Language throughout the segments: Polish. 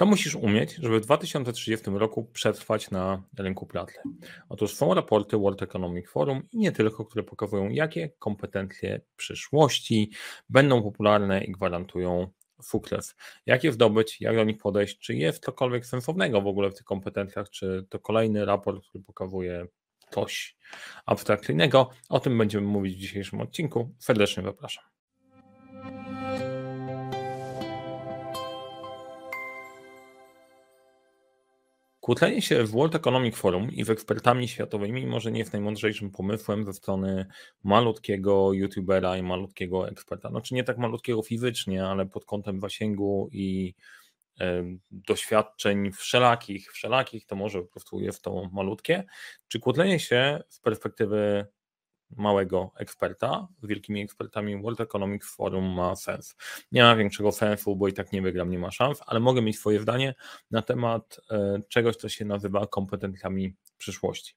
Co musisz umieć, żeby w 2030 roku przetrwać na rynku pracy? Otóż są raporty World Economic Forum i nie tylko, które pokazują, jakie kompetencje przyszłości będą popularne i gwarantują sukces. Jak je zdobyć, jak do nich podejść, czy jest cokolwiek sensownego w ogóle w tych kompetencjach, czy to kolejny raport, który pokazuje coś abstrakcyjnego. O tym będziemy mówić w dzisiejszym odcinku. Serdecznie zapraszam. Kłócenie się w World Economic Forum i z ekspertami światowymi może nie jest najmądrzejszym pomysłem ze strony malutkiego youtubera i malutkiego eksperta. Znaczy nie tak malutkiego fizycznie, ale pod kątem zasięgu i doświadczeń wszelakich, wszelakich, to może po prostu jest to malutkie. Czy kłócenie się z perspektywy małego eksperta z wielkimi ekspertami World Economic Forum ma sens. Nie ma większego sensu, bo i tak nie wygram, nie ma szans, ale mogę mieć swoje zdanie na temat e, czegoś, co się nazywa kompetencjami przyszłości.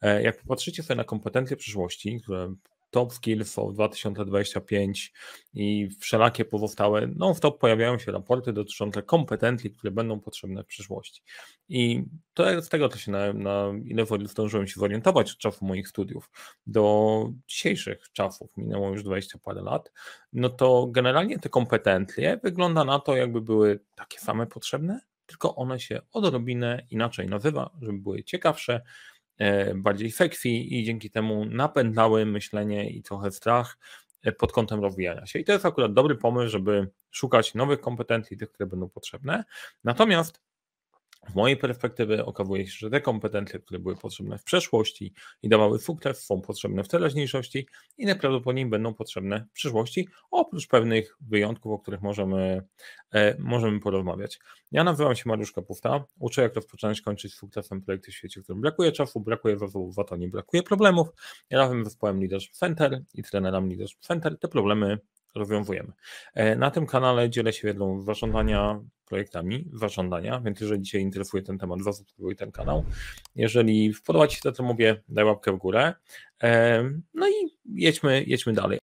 E, jak popatrzycie sobie na kompetencje przyszłości, które Top Skills of 2025 i wszelakie pozostałe, no w top pojawiają się raporty dotyczące kompetencji, które będą potrzebne w przyszłości. I to z tego to się na, na ile zdążyłem się zorientować od czasu moich studiów do dzisiejszych czasów, minęło już 20 parę lat, no to generalnie te kompetencje wygląda na to, jakby były takie same potrzebne, tylko one się odrobinę inaczej nazywa, żeby były ciekawsze, bardziej sexy i dzięki temu napędzały myślenie i trochę strach e, pod kątem rozwijania się. I to jest akurat dobry pomysł, żeby szukać nowych kompetencji, tych, które będą potrzebne. Natomiast w mojej perspektywy okazuje się, że te kompetencje, które były potrzebne w przeszłości i dawały sukces, są potrzebne w teraźniejszości i najprawdopodobniej będą potrzebne w przyszłości, oprócz pewnych wyjątków, o których możemy, e, możemy porozmawiać. Ja nazywam się Mariusz Kapusta, uczę jak rozpoczynać, kończyć z sukcesem projekty w świecie, w którym brakuje czasu, brakuje zasobów, w to nie brakuje problemów. Ja razem z zespołem Leadership Center i trenerami Leadership Center te problemy rozwiązujemy. E, na tym kanale dzielę się wiedzą zarządzania projektami, zarządzania, więc jeżeli dzisiaj interesuje ten temat, zasubskrybuj ten kanał. Jeżeli podoba Ci się to, co mówię, daj łapkę w górę. No i jedźmy, jedźmy dalej.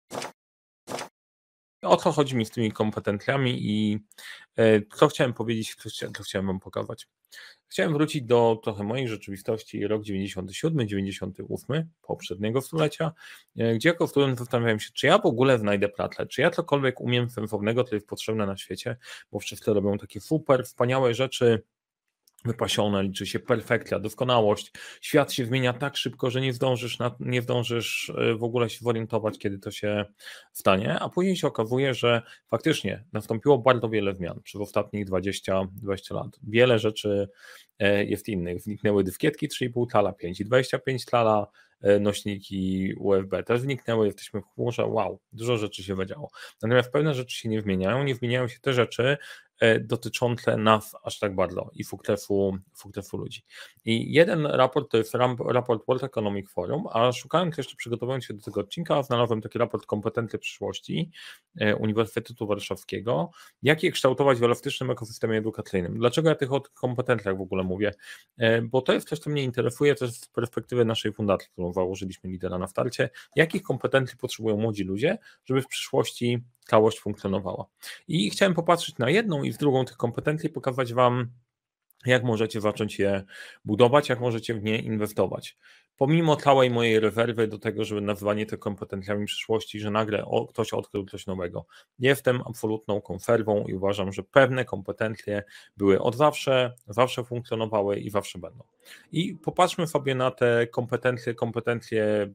O co chodzi mi z tymi kompetencjami i e, co chciałem powiedzieć, co chciałem Wam pokazać. Chciałem wrócić do trochę mojej rzeczywistości, rok 97, 98 poprzedniego stulecia, e, gdzie jako student zastanawiałem się, czy ja w ogóle znajdę pracę, czy ja cokolwiek umiem sensownego, co jest potrzebne na świecie, bo wszyscy robią takie super, wspaniałe rzeczy, wypasione, liczy się perfekcja, doskonałość. Świat się zmienia tak szybko, że nie zdążysz, na, nie zdążysz e, w ogóle się zorientować, kiedy to się stanie, a później się okazuje, że faktycznie nastąpiło bardzo wiele zmian przez ostatnich 20, 20 lat. Wiele rzeczy e, jest innych. Zniknęły dyskietki 3,5 tala, 5,25 tala, e, nośniki USB też zniknęły, jesteśmy w chmurze, wow, dużo rzeczy się wydziało. Natomiast pewne rzeczy się nie zmieniają, nie zmieniają się te rzeczy, dotyczące nas aż tak bardzo i sukcesu, sukcesu ludzi. I jeden raport to jest raport World Economic Forum, a szukając jeszcze, przygotowując się do tego odcinka, znalazłem taki raport Kompetencje przyszłości e, Uniwersytetu Warszawskiego, jak je kształtować w elastycznym ekosystemie edukacyjnym. Dlaczego ja tych kompetencjach w ogóle mówię? E, bo to jest coś, co mnie interesuje też z perspektywy naszej fundacji, którą założyliśmy lidera na starcie, jakich kompetencji potrzebują młodzi ludzie, żeby w przyszłości całość funkcjonowała. I chciałem popatrzeć na jedną i z drugą tych kompetencji, pokazać Wam, jak możecie zacząć je budować, jak możecie w nie inwestować pomimo całej mojej rezerwy do tego, żeby nazywanie te kompetencjami przyszłości, że nagle ktoś odkrył coś nowego. Jestem absolutną konserwą i uważam, że pewne kompetencje były od zawsze, zawsze funkcjonowały i zawsze będą. I popatrzmy sobie na te kompetencje, kompetencje e,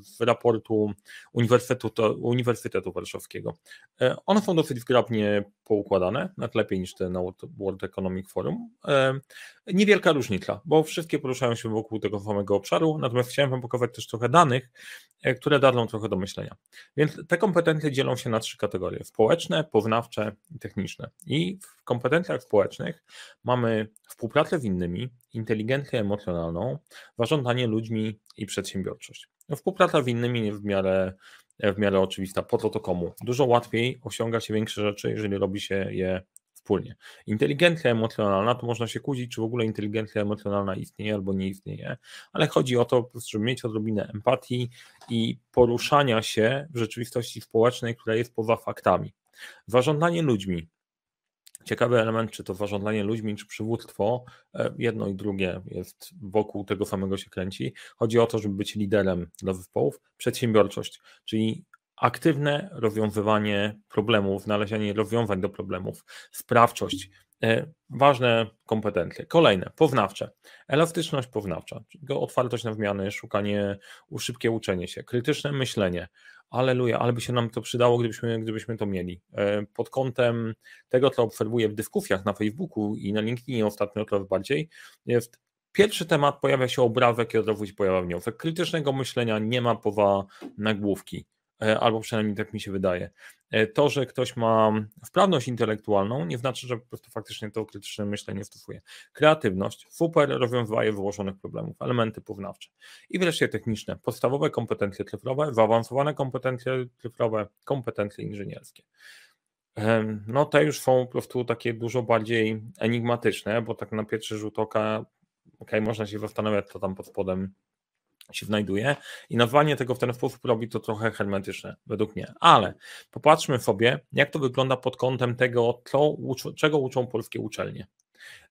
z raportu Uniwersytetu, Uniwersytetu Warszawskiego. E, one są dosyć zgrabnie poukładane, nawet lepiej niż te na World Economic Forum. E, niewielka różnica, bo wszystkie poruszają się wokół tego samego obszaru, natomiast chciałem Wam pokazać też trochę danych, e, które dadzą trochę do myślenia. Więc te kompetencje dzielą się na trzy kategorie: społeczne, poznawcze i techniczne. I w kompetencjach społecznych mamy współpracę z innymi, inteligencję emocjonalną, zarządzanie ludźmi i przedsiębiorczość. Współpraca z innymi w miarę w miarę oczywista, po co to komu. Dużo łatwiej osiąga się większe rzeczy, jeżeli robi się je wspólnie. Inteligencja emocjonalna, to można się kłócić, czy w ogóle inteligencja emocjonalna istnieje albo nie istnieje, ale chodzi o to, żeby mieć odrobinę empatii i poruszania się w rzeczywistości społecznej, która jest poza faktami. Zarządzanie ludźmi, ciekawy element, czy to zarządzanie ludźmi, czy przywództwo, e, jedno i drugie jest wokół tego samego się kręci. Chodzi o to, żeby być liderem dla zespołów, przedsiębiorczość, czyli aktywne rozwiązywanie problemów, znalezienie rozwiązań do problemów, sprawczość, e, ważne kompetencje. Kolejne, poznawcze, elastyczność poznawcza, czyli otwartość na zmiany, szukanie, szybkie uczenie się, krytyczne myślenie, aleluja, ale by się nam to przydało, gdybyśmy, gdybyśmy to mieli. E, pod kątem tego, co obserwuję w dyskusjach na Facebooku i na LinkedInie ostatnio coraz bardziej, jest Pierwszy temat pojawia się obrazek i od razu się pojawia wniosek. Krytycznego myślenia nie ma poza nagłówki. E, albo przynajmniej tak mi się wydaje. E, to, że ktoś ma wprawność intelektualną, nie znaczy, że po prostu faktycznie to krytyczne myślenie stosuje. Kreatywność, super rozwiązuje wyłożonych problemów, elementy poznawcze. I wreszcie techniczne, podstawowe kompetencje cyfrowe, zaawansowane kompetencje cyfrowe, kompetencje inżynierskie. No te już są po prostu takie dużo bardziej enigmatyczne, bo tak na pierwszy rzut oka, ok, można się zastanawiać, co tam pod spodem się znajduje i nazwanie tego w ten sposób robi to trochę hermetyczne, według mnie. Ale popatrzmy sobie, jak to wygląda pod kątem tego, co, czego uczą polskie uczelnie.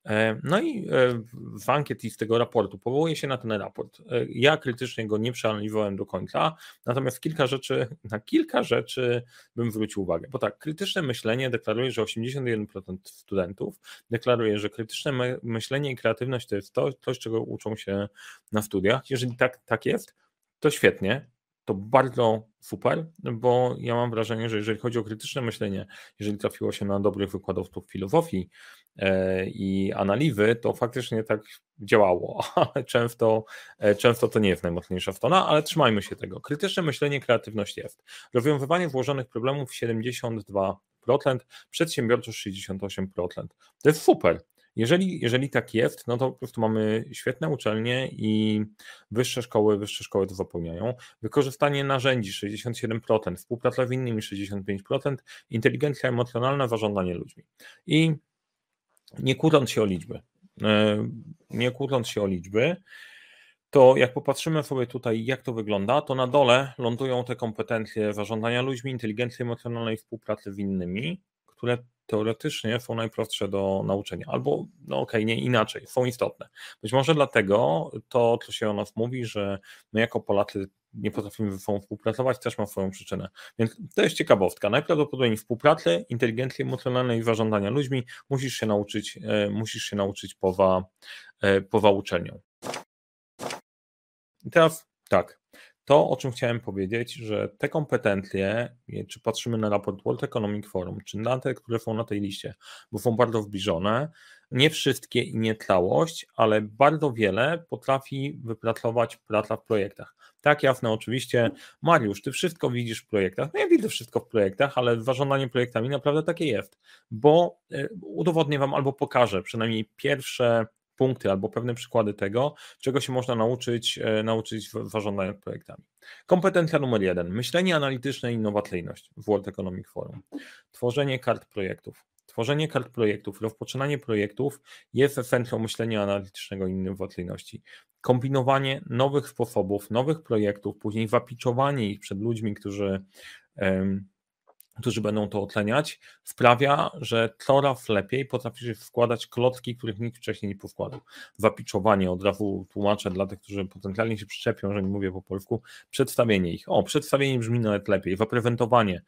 E, no i e, w ankiety z tego raportu powołuję się na ten raport. E, ja krytycznie go nie przeanalizowałem do końca, natomiast kilka rzeczy, na kilka rzeczy bym zwrócił uwagę. Bo tak, krytyczne myślenie deklaruje, że 81% studentów deklaruje, że krytyczne myślenie i kreatywność to jest to, coś, czego uczą się na studiach. Jeżeli tak, tak jest, to świetnie, to bardzo super, bo ja mam wrażenie, że jeżeli chodzi o krytyczne myślenie, jeżeli trafiło się na dobrych wykładowców filozofii e, i analizy, to faktycznie tak działało, często, e, często to nie jest najmocniejsza strona, ale trzymajmy się tego. Krytyczne myślenie, kreatywność jest. Rozwiązywanie włożonych problemów 72%, przedsiębiorczość 68%. To jest super. Jeżeli, jeżeli tak jest, no to po prostu mamy świetne uczelnie i wyższe szkoły, wyższe szkoły to zapełniają. Wykorzystanie narzędzi 67%, współpraca z innymi 65%, inteligencja emocjonalna, zarządzanie ludźmi. I nie kłócąc się o liczby, e, nie kłócąc się o liczby, to jak popatrzymy sobie tutaj, jak to wygląda, to na dole lądują te kompetencje zarządzania ludźmi, inteligencji emocjonalnej, współpracy z innymi, które teoretycznie są najprostsze do nauczenia, albo no okej, okay, nie inaczej, są istotne. Być może dlatego to, co się o nas mówi, że my jako Polacy nie potrafimy ze sobą współpracować, też ma swoją przyczynę. Więc to jest ciekawostka. Najprawdopodobniej współpracy, inteligencji emocjonalnej i zarządzania ludźmi musisz się nauczyć, e, musisz się nauczyć poza, e, poza uczelnią. I teraz tak, to, o czym chciałem powiedzieć, że te kompetencje, czy patrzymy na raport World Economic Forum, czy na te, które są na tej liście, bo są bardzo zbliżone, nie wszystkie i nie całość, ale bardzo wiele potrafi wypracować praca w projektach. Tak, jasne, oczywiście. Mariusz, ty wszystko widzisz w projektach. No ja widzę wszystko w projektach, ale zarządzanie projektami naprawdę takie jest, bo e, udowodnię Wam albo pokażę przynajmniej pierwsze punkty albo pewne przykłady tego, czego się można nauczyć, e, nauczyć w zarządzaniu projektami. Kompetencja numer jeden. Myślenie analityczne i innowacyjność w World Economic Forum. Tworzenie kart projektów. Tworzenie kart projektów, rozpoczynanie projektów jest esencją myślenia analitycznego i innowacyjności. Kombinowanie nowych sposobów, nowych projektów, później wapiczowanie ich przed ludźmi, którzy którzy będą to oceniać, sprawia, że coraz lepiej potrafisz składać klocki, których nikt wcześniej nie poskładał. Zapiczowanie, od razu tłumaczę dla tych, którzy potencjalnie się przyczepią, że nie mówię po polsku, przedstawienie ich. O, przedstawienie brzmi nawet lepiej, zaprezentowanie,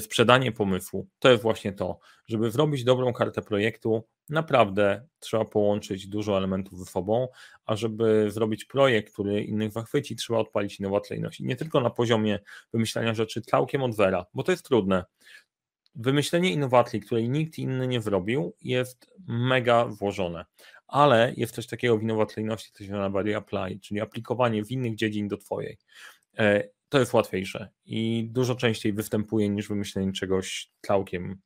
sprzedanie pomysłu to jest właśnie to, żeby zrobić dobrą kartę projektu, naprawdę trzeba połączyć dużo elementów ze sobą, a żeby zrobić projekt, który innych zachwyci, trzeba odpalić innowacyjność. I nie tylko na poziomie wymyślania rzeczy całkiem od zera, bo to jest trudne. Wymyślenie innowacji, której nikt inny nie zrobił, jest mega włożone, ale jest coś takiego w innowacyjności, co się nazywa reapply, czyli aplikowanie w innych dziedzin do Twojej. To jest łatwiejsze i dużo częściej występuje niż wymyślenie czegoś całkiem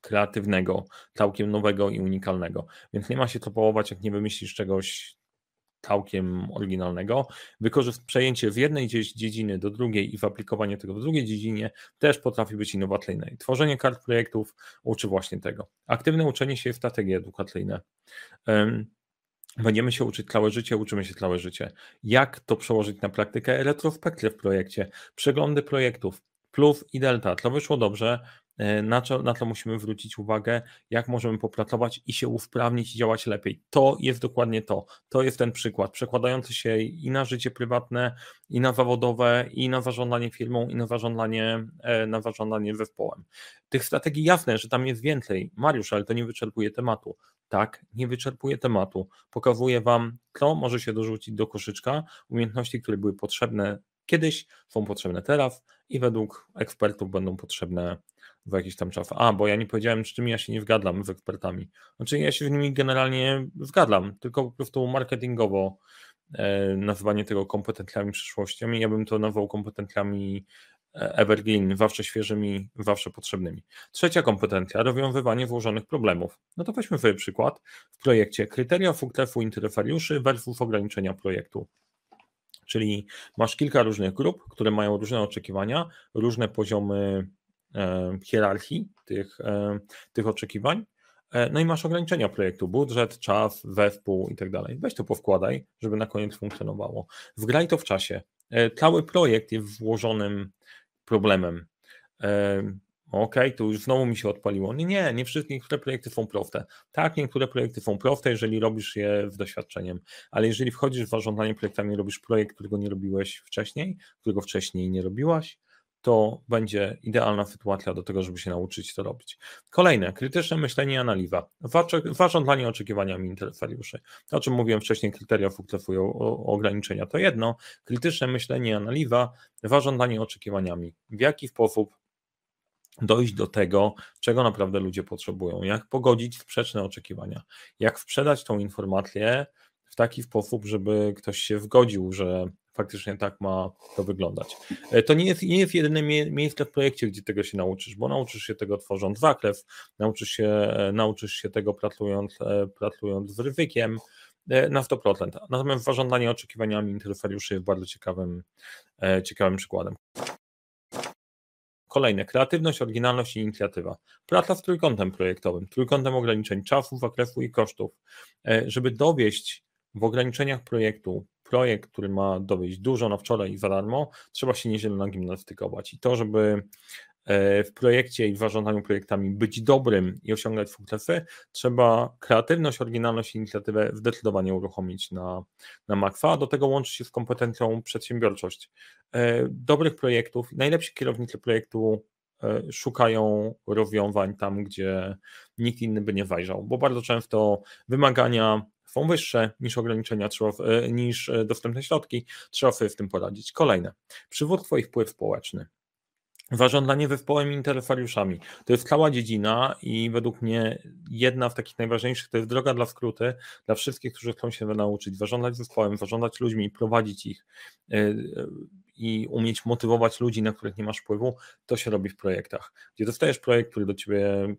kreatywnego, całkiem nowego i unikalnego. Więc nie ma się co połować, jak nie wymyślisz czegoś całkiem oryginalnego. Wykorzystanie przejęcie z jednej dziedziny do drugiej i aplikowanie tego w drugiej dziedzinie też potrafi być innowacyjne. tworzenie kart projektów uczy właśnie tego. Aktywne uczenie się jest strategie edukacyjne. Będziemy się uczyć całe życie, uczymy się całe życie. Jak to przełożyć na praktykę? Retrospekcje w projekcie, przeglądy projektów, plus i delta. To wyszło dobrze, E, na co, na co musimy zwrócić uwagę, jak możemy popracować i się usprawnić i działać lepiej. To jest dokładnie to. To jest ten przykład, przekładający się i na życie prywatne, i na zawodowe, i na zarządzanie firmą, i na zarządzanie, e, na zarządzanie zespołem. Tych strategii jasne, że tam jest więcej. Mariusz, ale to nie wyczerpuje tematu. Tak, nie wyczerpuje tematu. Pokazuje Wam, co może się dorzucić do koszyczka, umiejętności, które były potrzebne kiedyś, są potrzebne teraz i według ekspertów będą potrzebne w jakiś tam czas. A, bo ja nie powiedziałem, z czym ja się nie zgadzam z ekspertami. Znaczy ja się z nimi generalnie zgadzam, tylko po prostu marketingowo e, nazywanie tego kompetencjami przyszłościami, ja bym to nazwał kompetencjami evergreen, zawsze świeżymi, zawsze potrzebnymi. Trzecia kompetencja, rozwiązywanie złożonych problemów. No to weźmy sobie przykład w projekcie kryteria FUKTEF-u interesariuszy versus ograniczenia projektu. Czyli masz kilka różnych grup, które mają różne oczekiwania, różne poziomy E, hierarchii tych, e, tych oczekiwań. E, no i masz ograniczenia projektu, budżet, czas, zespół i tak dalej. Weź to powkładaj, żeby na koniec funkcjonowało. Wgraj to w czasie. Cały projekt jest włożonym problemem. OK, tu już znowu mi się odpaliło. Nie, nie wszystkie niektóre projekty są proste. Tak, niektóre projekty są proste, jeżeli robisz je z doświadczeniem, ale jeżeli wchodzisz w zarządzanie projektami, robisz projekt, którego nie robiłeś wcześniej, którego wcześniej nie robiłaś, to będzie idealna sytuacja do tego, żeby się nauczyć to robić. Kolejne, krytyczne myślenie i analiza. Zarządzanie oczekiwaniami interesariuszy. To, o czym mówiłem wcześniej, kryteria funkcjonują ograniczenia. To jedno, krytyczne myślenie i analiza, zarządzanie oczekiwaniami. W jaki sposób dojść do tego, czego naprawdę ludzie potrzebują, jak pogodzić sprzeczne oczekiwania, jak sprzedać tą informację w taki sposób, żeby ktoś się zgodził, że faktycznie tak ma to wyglądać. E, to nie jest, nie jest jedyne miejsce w projekcie, gdzie tego się nauczysz, bo nauczysz się tego tworząc zakres, nauczysz się, e, nauczysz się tego pracując, e, pracując z ryzykiem na 100%. Natomiast zarządzanie oczekiwaniami interesariuszy jest bardzo ciekawym, ciekawym przykładem. Kolejne, kreatywność, oryginalność i inicjatywa. Praca z trójkątem projektowym, trójkątem ograniczeń czasu, zakresu i kosztów, żeby dowieść w ograniczeniach projektu projekt, który ma dowieść dużo na wczoraj i za darmo, trzeba się nieźle nagimnastykować. I to, żeby e, w projekcie i w zarządzaniu projektami być dobrym i osiągać sukcesy, trzeba kreatywność, oryginalność i inicjatywę zdecydowanie uruchomić na, na makwa. Do tego łączy się z kompetencją przedsiębiorczość. E, dobrych projektów, najlepsi kierownicy projektu e, szukają rozwiązań tam, gdzie nikt inny by nie zajrzał, bo bardzo często wymagania są wyższe niż ograniczenia, e, niż e, dostępne środki, trzeba sobie w tym poradzić. Kolejne, przywództwo i wpływ społeczny. Zarządzanie zespołem i interesariuszami. To jest cała dziedzina i według mnie jedna z takich najważniejszych to jest droga dla skróty dla wszystkich, którzy chcą się nauczyć zarządzać zespołem, zarządzać ludźmi, prowadzić ich e, i umieć motywować ludzi, na których nie masz wpływu, to się robi w projektach. Gdzie dostajesz projekt, który do ciebie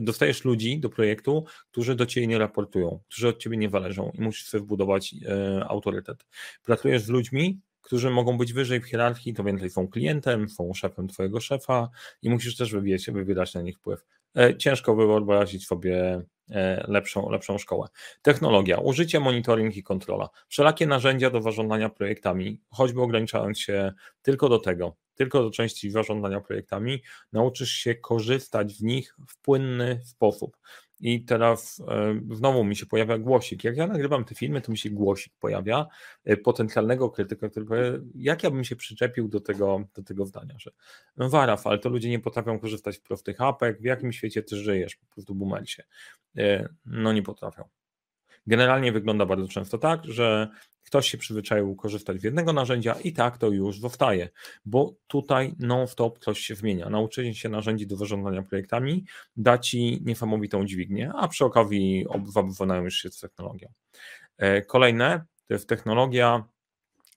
dostajesz ludzi do projektu, którzy do ciebie nie raportują, którzy od ciebie nie zależą i musisz sobie wbudować e, autorytet. Pracujesz z ludźmi, którzy mogą być wyżej w hierarchii, to więcej są klientem, są szefem twojego szefa i musisz też wybierać, wywierać na nich wpływ. E, ciężko wyobrazić sobie e, lepszą, lepszą szkołę. Technologia, użycie, monitoring i kontrola. Wszelakie narzędzia do zarządzania projektami, choćby ograniczając się tylko do tego, tylko do części zarządzania projektami, nauczysz się korzystać w nich w płynny sposób. I teraz e, znowu mi się pojawia głosik. Jak ja nagrywam te filmy, to mi się głosik pojawia e, potencjalnego krytyka, który powie, jak ja bym się przyczepił do tego, do tego zdania, że no waraf, ale to ludzie nie potrafią korzystać z prostych apek, w jakim świecie ty żyjesz, po prostu bumelsie. No nie potrafią. Generalnie wygląda bardzo często tak, że ktoś się przyzwyczaił korzystać z jednego narzędzia i tak to już zostaje, bo tutaj non-stop coś się zmienia. Nauczenie się narzędzi do zarządzania projektami da Ci niesamowitą dźwignię, a przy okazji wywołają już się z technologią. E, kolejne to jest technologia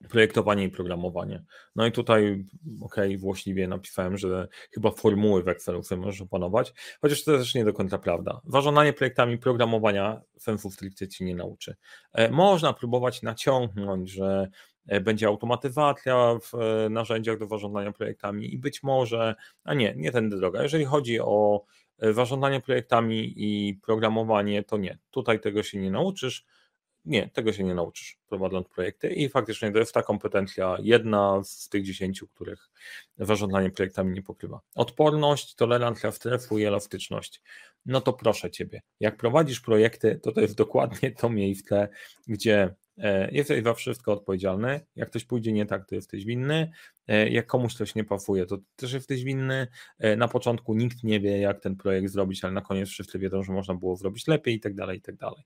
projektowanie i programowanie. No i tutaj, ok, włośliwie napisałem, że chyba formuły w Excelu sobie możesz opanować, chociaż to też nie do końca prawda. Zarządzanie projektami programowania sensu stricte ci nie nauczy. E, można próbować naciągnąć, że e, będzie automatyzacja w e, narzędziach do zarządzania projektami i być może, a nie, nie tędy droga. Jeżeli chodzi o zarządzanie projektami i programowanie, to nie, tutaj tego się nie nauczysz Nie, tego się nie nauczysz prowadząc projekty i faktycznie to jest ta kompetencja, jedna z tych dziesięciu, których zarządzanie projektami nie pokrywa. Odporność, tolerancja stresu i elastyczność. No to proszę Ciebie, jak prowadzisz projekty, to to jest dokładnie to miejsce, gdzie e, jesteś za wszystko odpowiedzialny. Jak coś pójdzie nie tak, to jesteś winny. E, jak komuś coś nie pasuje, to też jesteś winny. E, na początku nikt nie wie, jak ten projekt zrobić, ale na koniec wszyscy wiedzą, że można było zrobić lepiej i tak dalej, i tak dalej.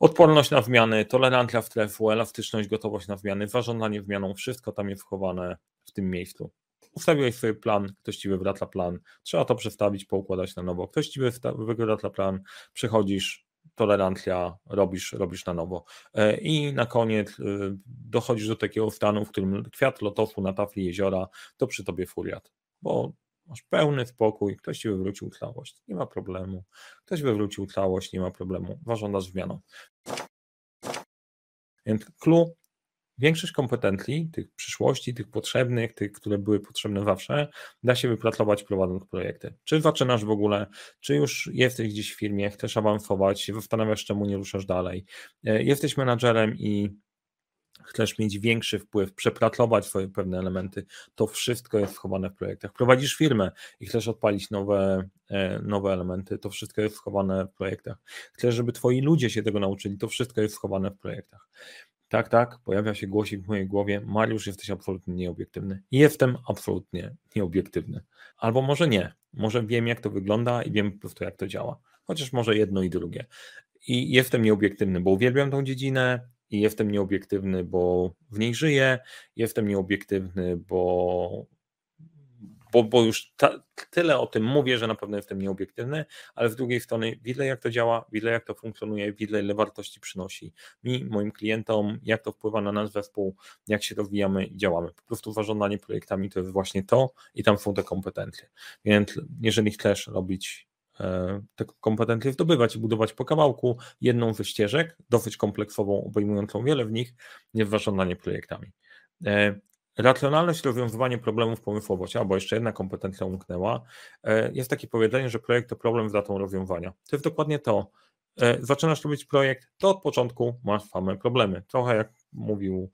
Odporność na zmiany, tolerancja stresu, elastyczność, gotowość na zmiany, zażądanie zmianą, wszystko tam jest wchowane w tym miejscu. Ustawiłeś sobie plan, ktoś ci wywraca plan, trzeba to przestawić, poukładać na nowo. Ktoś ci wywraca plan, przychodzisz, tolerancja, robisz, robisz na nowo. E, I na koniec e, dochodzisz do takiego stanu, w którym kwiat lotosu na tafli jeziora to przy tobie furiat, bo masz pełny spokój, ktoś ci wywrócił całość, nie ma problemu. Ktoś wywrócił całość, nie ma problemu. Zażądasz zmianą. Więc clue, większość kompetencji, tych przyszłości, tych potrzebnych, tych, które były potrzebne zawsze, da się wypracować prowadząc projekty. Czy zaczynasz w ogóle, czy już jesteś gdzieś w firmie, chcesz awansować, zastanawiasz, czemu nie ruszasz dalej. E, jesteś menadżerem i chcesz mieć większy wpływ, przepracować swoje pewne elementy, to wszystko jest schowane w projektach. Prowadzisz firmę i chcesz odpalić nowe, e, nowe elementy, to wszystko jest schowane w projektach. Chcesz, żeby twoi ludzie się tego nauczyli, to wszystko jest schowane w projektach. Tak, tak, pojawia się głosik w mojej głowie, Mariusz, jesteś absolutnie nieobiektywny. Jestem absolutnie nieobiektywny. Albo może nie, może wiem, jak to wygląda i wiem po prostu, jak to działa. Chociaż może jedno i drugie. I jestem nieobiektywny, bo uwielbiam tą dziedzinę, i jestem nieobiektywny, bo w niej żyję, jestem nieobiektywny, bo, bo, bo już ta, tyle o tym mówię, że na pewno jestem nieobiektywny, ale z drugiej strony widzę jak to działa, widzę jak to funkcjonuje, widzę ile wartości przynosi mi, moim klientom, jak to wpływa na nasz zespół, jak się rozwijamy i działamy. Po prostu zarządzanie projektami to jest właśnie to i tam są te kompetencje. Więc jeżeli chcesz robić te kompetencje zdobywać i budować po kawałku jedną ze ścieżek, dosyć kompleksową, obejmującą wiele w nich, jest zarządzanie projektami. E, racjonalność rozwiązywanie problemów pomysłowość, albo jeszcze jedna kompetencja umknęła. E, jest takie powiedzenie, że projekt to problem z datą rozwiązania. To jest dokładnie to. Zaczynasz robić projekt, to od początku masz same problemy. Trochę jak mówił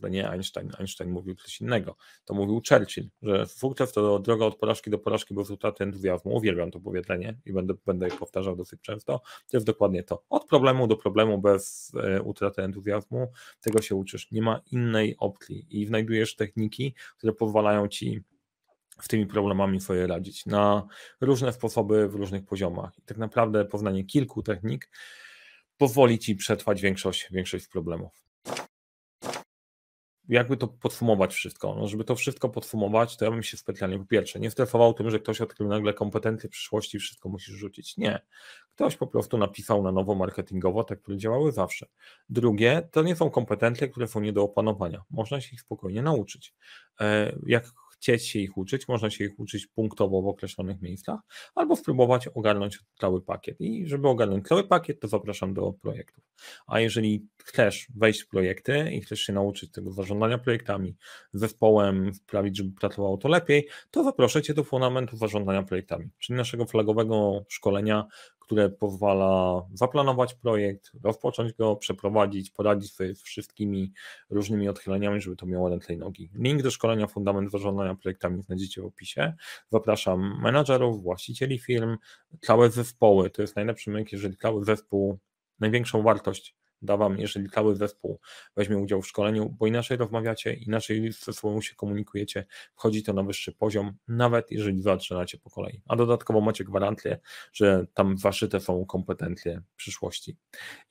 to nie Einstein, Einstein mówił coś innego, to mówił Churchill, że sukces to droga od porażki do porażki bez utraty entuzjazmu. Uwielbiam to powiedzenie i będę, będę powtarzał dosyć często. To jest dokładnie to. Od problemu do problemu bez e, utraty entuzjazmu, tego się uczysz. Nie ma innej opcji i znajdujesz techniki, które pozwalają ci z tymi problemami sobie radzić na różne sposoby w różnych poziomach. I tak naprawdę poznanie kilku technik pozwoli ci przetrwać większość, większość problemów jakby to podsumować wszystko? No, żeby to wszystko podsumować, to ja bym się specjalnie po pierwsze nie stresował tym, że ktoś odkrył nagle kompetencje przyszłości i wszystko musisz rzucić. Nie. Ktoś po prostu napisał na nowo marketingowo te, które działały zawsze. Drugie, to nie są kompetencje, które są nie do opanowania. Można się ich spokojnie nauczyć. E, jak chcieć się ich uczyć, można się ich uczyć punktowo w określonych miejscach, albo spróbować ogarnąć cały pakiet. I żeby ogarnąć cały pakiet, to zapraszam do projektów. A jeżeli chcesz wejść w projekty i chcesz się nauczyć tego zarządzania projektami, zespołem, sprawić, żeby pracowało to lepiej, to zaproszę Cię do fundamentu zarządzania projektami, czyli naszego flagowego szkolenia, które pozwala zaplanować projekt, rozpocząć go, przeprowadzić, poradzić sobie z wszystkimi różnymi odchyleniami, żeby to miało ręce i nogi. Link do szkolenia Fundament Zarządzania Projektami znajdziecie w opisie. Zapraszam menadżerów, właścicieli firm, całe zespoły. To jest najlepszy myk, jeżeli cały zespół największą wartość da Wam, jeżeli cały zespół weźmie udział w szkoleniu, bo inaczej rozmawiacie, inaczej ze sobą się komunikujecie, wchodzi to na wyższy poziom, nawet jeżeli zaczynacie po kolei. A dodatkowo macie gwarancję, że tam waszyte są kompetencje przyszłości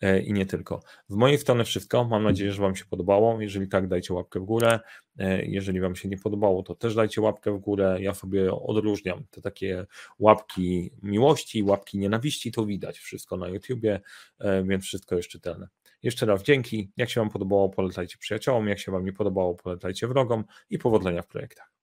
e, i nie tylko. Z mojej strony wszystko. Mam nadzieję, że Wam się podobało. Jeżeli tak, dajcie łapkę w górę. E, jeżeli Wam się nie podobało, to też dajcie łapkę w górę. Ja sobie odróżniam te takie łapki miłości, łapki nienawiści, to widać wszystko na YouTubie, e, więc wszystko jest czytelne. Jeszcze raz dzięki. Jak się Wam podobało, polecajcie przyjaciołom. Jak się Wam nie podobało, polecajcie wrogom i powodzenia w projektach.